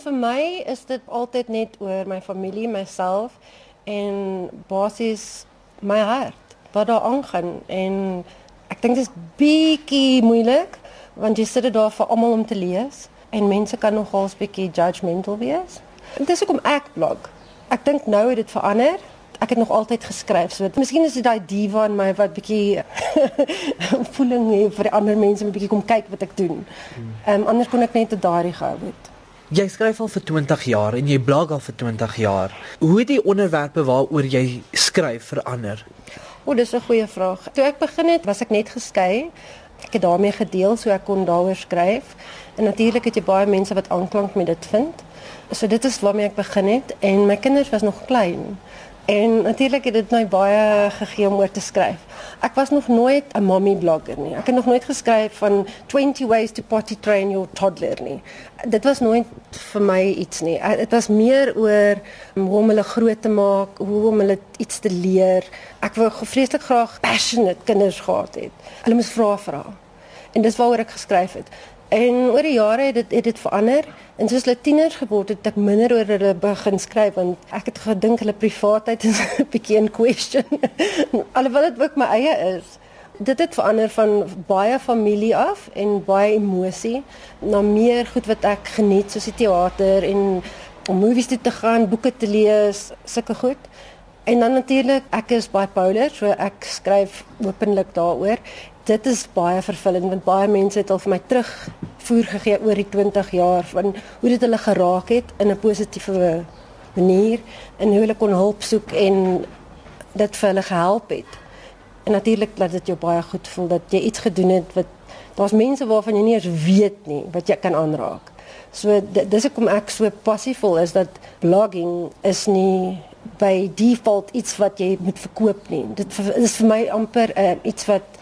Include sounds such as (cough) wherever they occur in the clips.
Vir my is dit altyd net oor my familie, myself en basies my hart wat daar aangaan en ek dink dit is bietjie moeilik want jy sit dit daar vir almal om te lees en mense kan nogals bietjie judgmental wees. En dis hoekom ek blog. Ek dink nou het dit verander. Ek het nog altyd geskryf. So miskien is dit daai diva in my wat bietjie (laughs) voeling het vir ander mense om bietjie kom kyk wat ek doen. Ehm um, anders kon ek net tot daardie gehou het. Jy skryf al vir 20 jaar en jy blog al vir 20 jaar. Hoe het die onderwerpe waaroor jy skryf verander? O, dis 'n goeie vraag. Toe ek begin het, was ek net geskei. Ek het daarmee gedeel so ek kon daaroor skryf. En natuurlik het jy baie mense wat aanklank met dit vind. So dit is waarmee ek begin het en my kinders was nog klein. En natuurlik het dit my baie gegee om oor te skryf. Ek was nog nooit 'n mommy blogger nie. Ek het nog nooit geskryf van 20 ways to potty train your toddler nie. Dit was nooit vir my iets nie. Dit was meer oor hoe om hulle groot te maak, hoe om hulle iets te leer. Ek wou vreeslik graag passionate kinders gehad het. Hulle moes vra vra. En dis waaroor ek geskryf het. En oor die jare het dit het dit verander. En soos hulle tieners geword het, het ek minder oor hulle begin skryf want ek het gedink hulle privaatheid is 'n bietjie in question. (laughs) Alhoewel dit ook my eie is. Dit het verander van baie familie af en baie emosie na meer goed wat ek geniet soos die teater en om movies toe te gaan, boeke te lees, sulke goed. En dan natuurlik, ek is bipolar, so ek skryf openlik daaroor dit is baie vervullend want baie mense het al vir my terugvoer gegee oor die 20 jaar van hoe dit hulle geraak het in 'n positiewe manier en hoe hulle kon hulp soek en dit vir hulle gehelp het. En natuurlik laat dit jou baie goed voel dat jy iets gedoen het wat daar's mense waarvan jy nie eens weet nie wat jy kan aanraak. So dis hoekom ek so passievol is dat blogging is nie by default iets wat jy moet verkoop nie. Dit is vir my amper uh, iets wat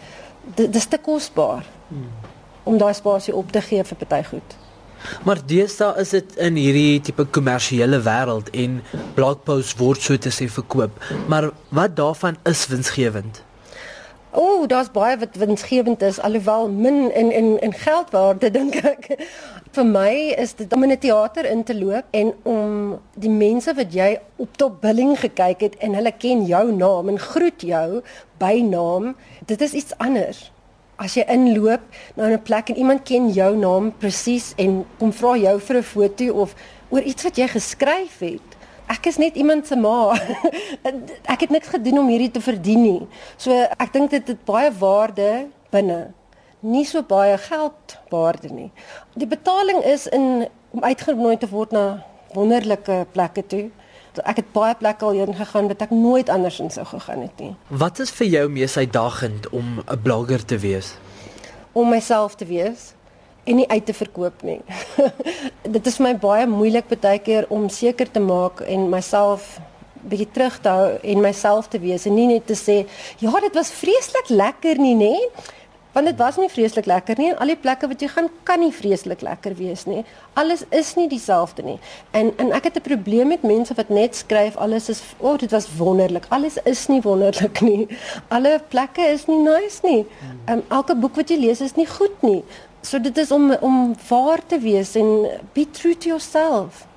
dit is te kosbaar hmm. om daai spasie op te gee vir party goed. Maar deesdae is dit in hierdie tipe kommersiële wêreld en blogposts word so te sê verkoop. Maar wat daarvan is winsgewend? O, oh, daar's baie wat winsgewend is alhoewel min in in in geldwaarde (laughs) dink ek. Vir my is dit om in 'n teater in te loop en om die mense wat jy op top billing gekyk het en hulle ken jou naam en groet jou by naam, dit is iets anders. As jy inloop na 'n plek en iemand ken jou naam presies en kom vra jou vir 'n foto of oor iets wat jy geskryf het ek is net iemand se ma. (laughs) ek het niks gedoen om hierdie te verdien nie. So ek dink dit het baie waarde binne. Nie so baie geld waarde nie. Die betaling is in om uitgenooi te word na wonderlike plekke toe. Ek het baie plekke al heen gegaan wat ek nooit andersins sou gegaan het nie. Wat is vir jou mees uitdagend om 'n blogger te wees? Om myself te wees en nie uit te verkoop nie. (laughs) dit is vir my baie moeilik baie keer om seker te maak en myself bietjie terug te hou en myself te wees en nie net te sê ja, dit was vreeslik lekker nie, nê? Want dit was nie vreeslik lekker nie en al die plekke wat jy gaan kan nie vreeslik lekker wees nie. Alles is nie dieselfde nie. En en ek het 'n probleem met mense wat net skryf alles is o, oh, dit was wonderlik. Alles is nie wonderlik (laughs) nie. Alle plekke is nie nice nie. Um, elke boek wat jy lees is nie goed nie. So dit is om om waar te wees en be true to yourself.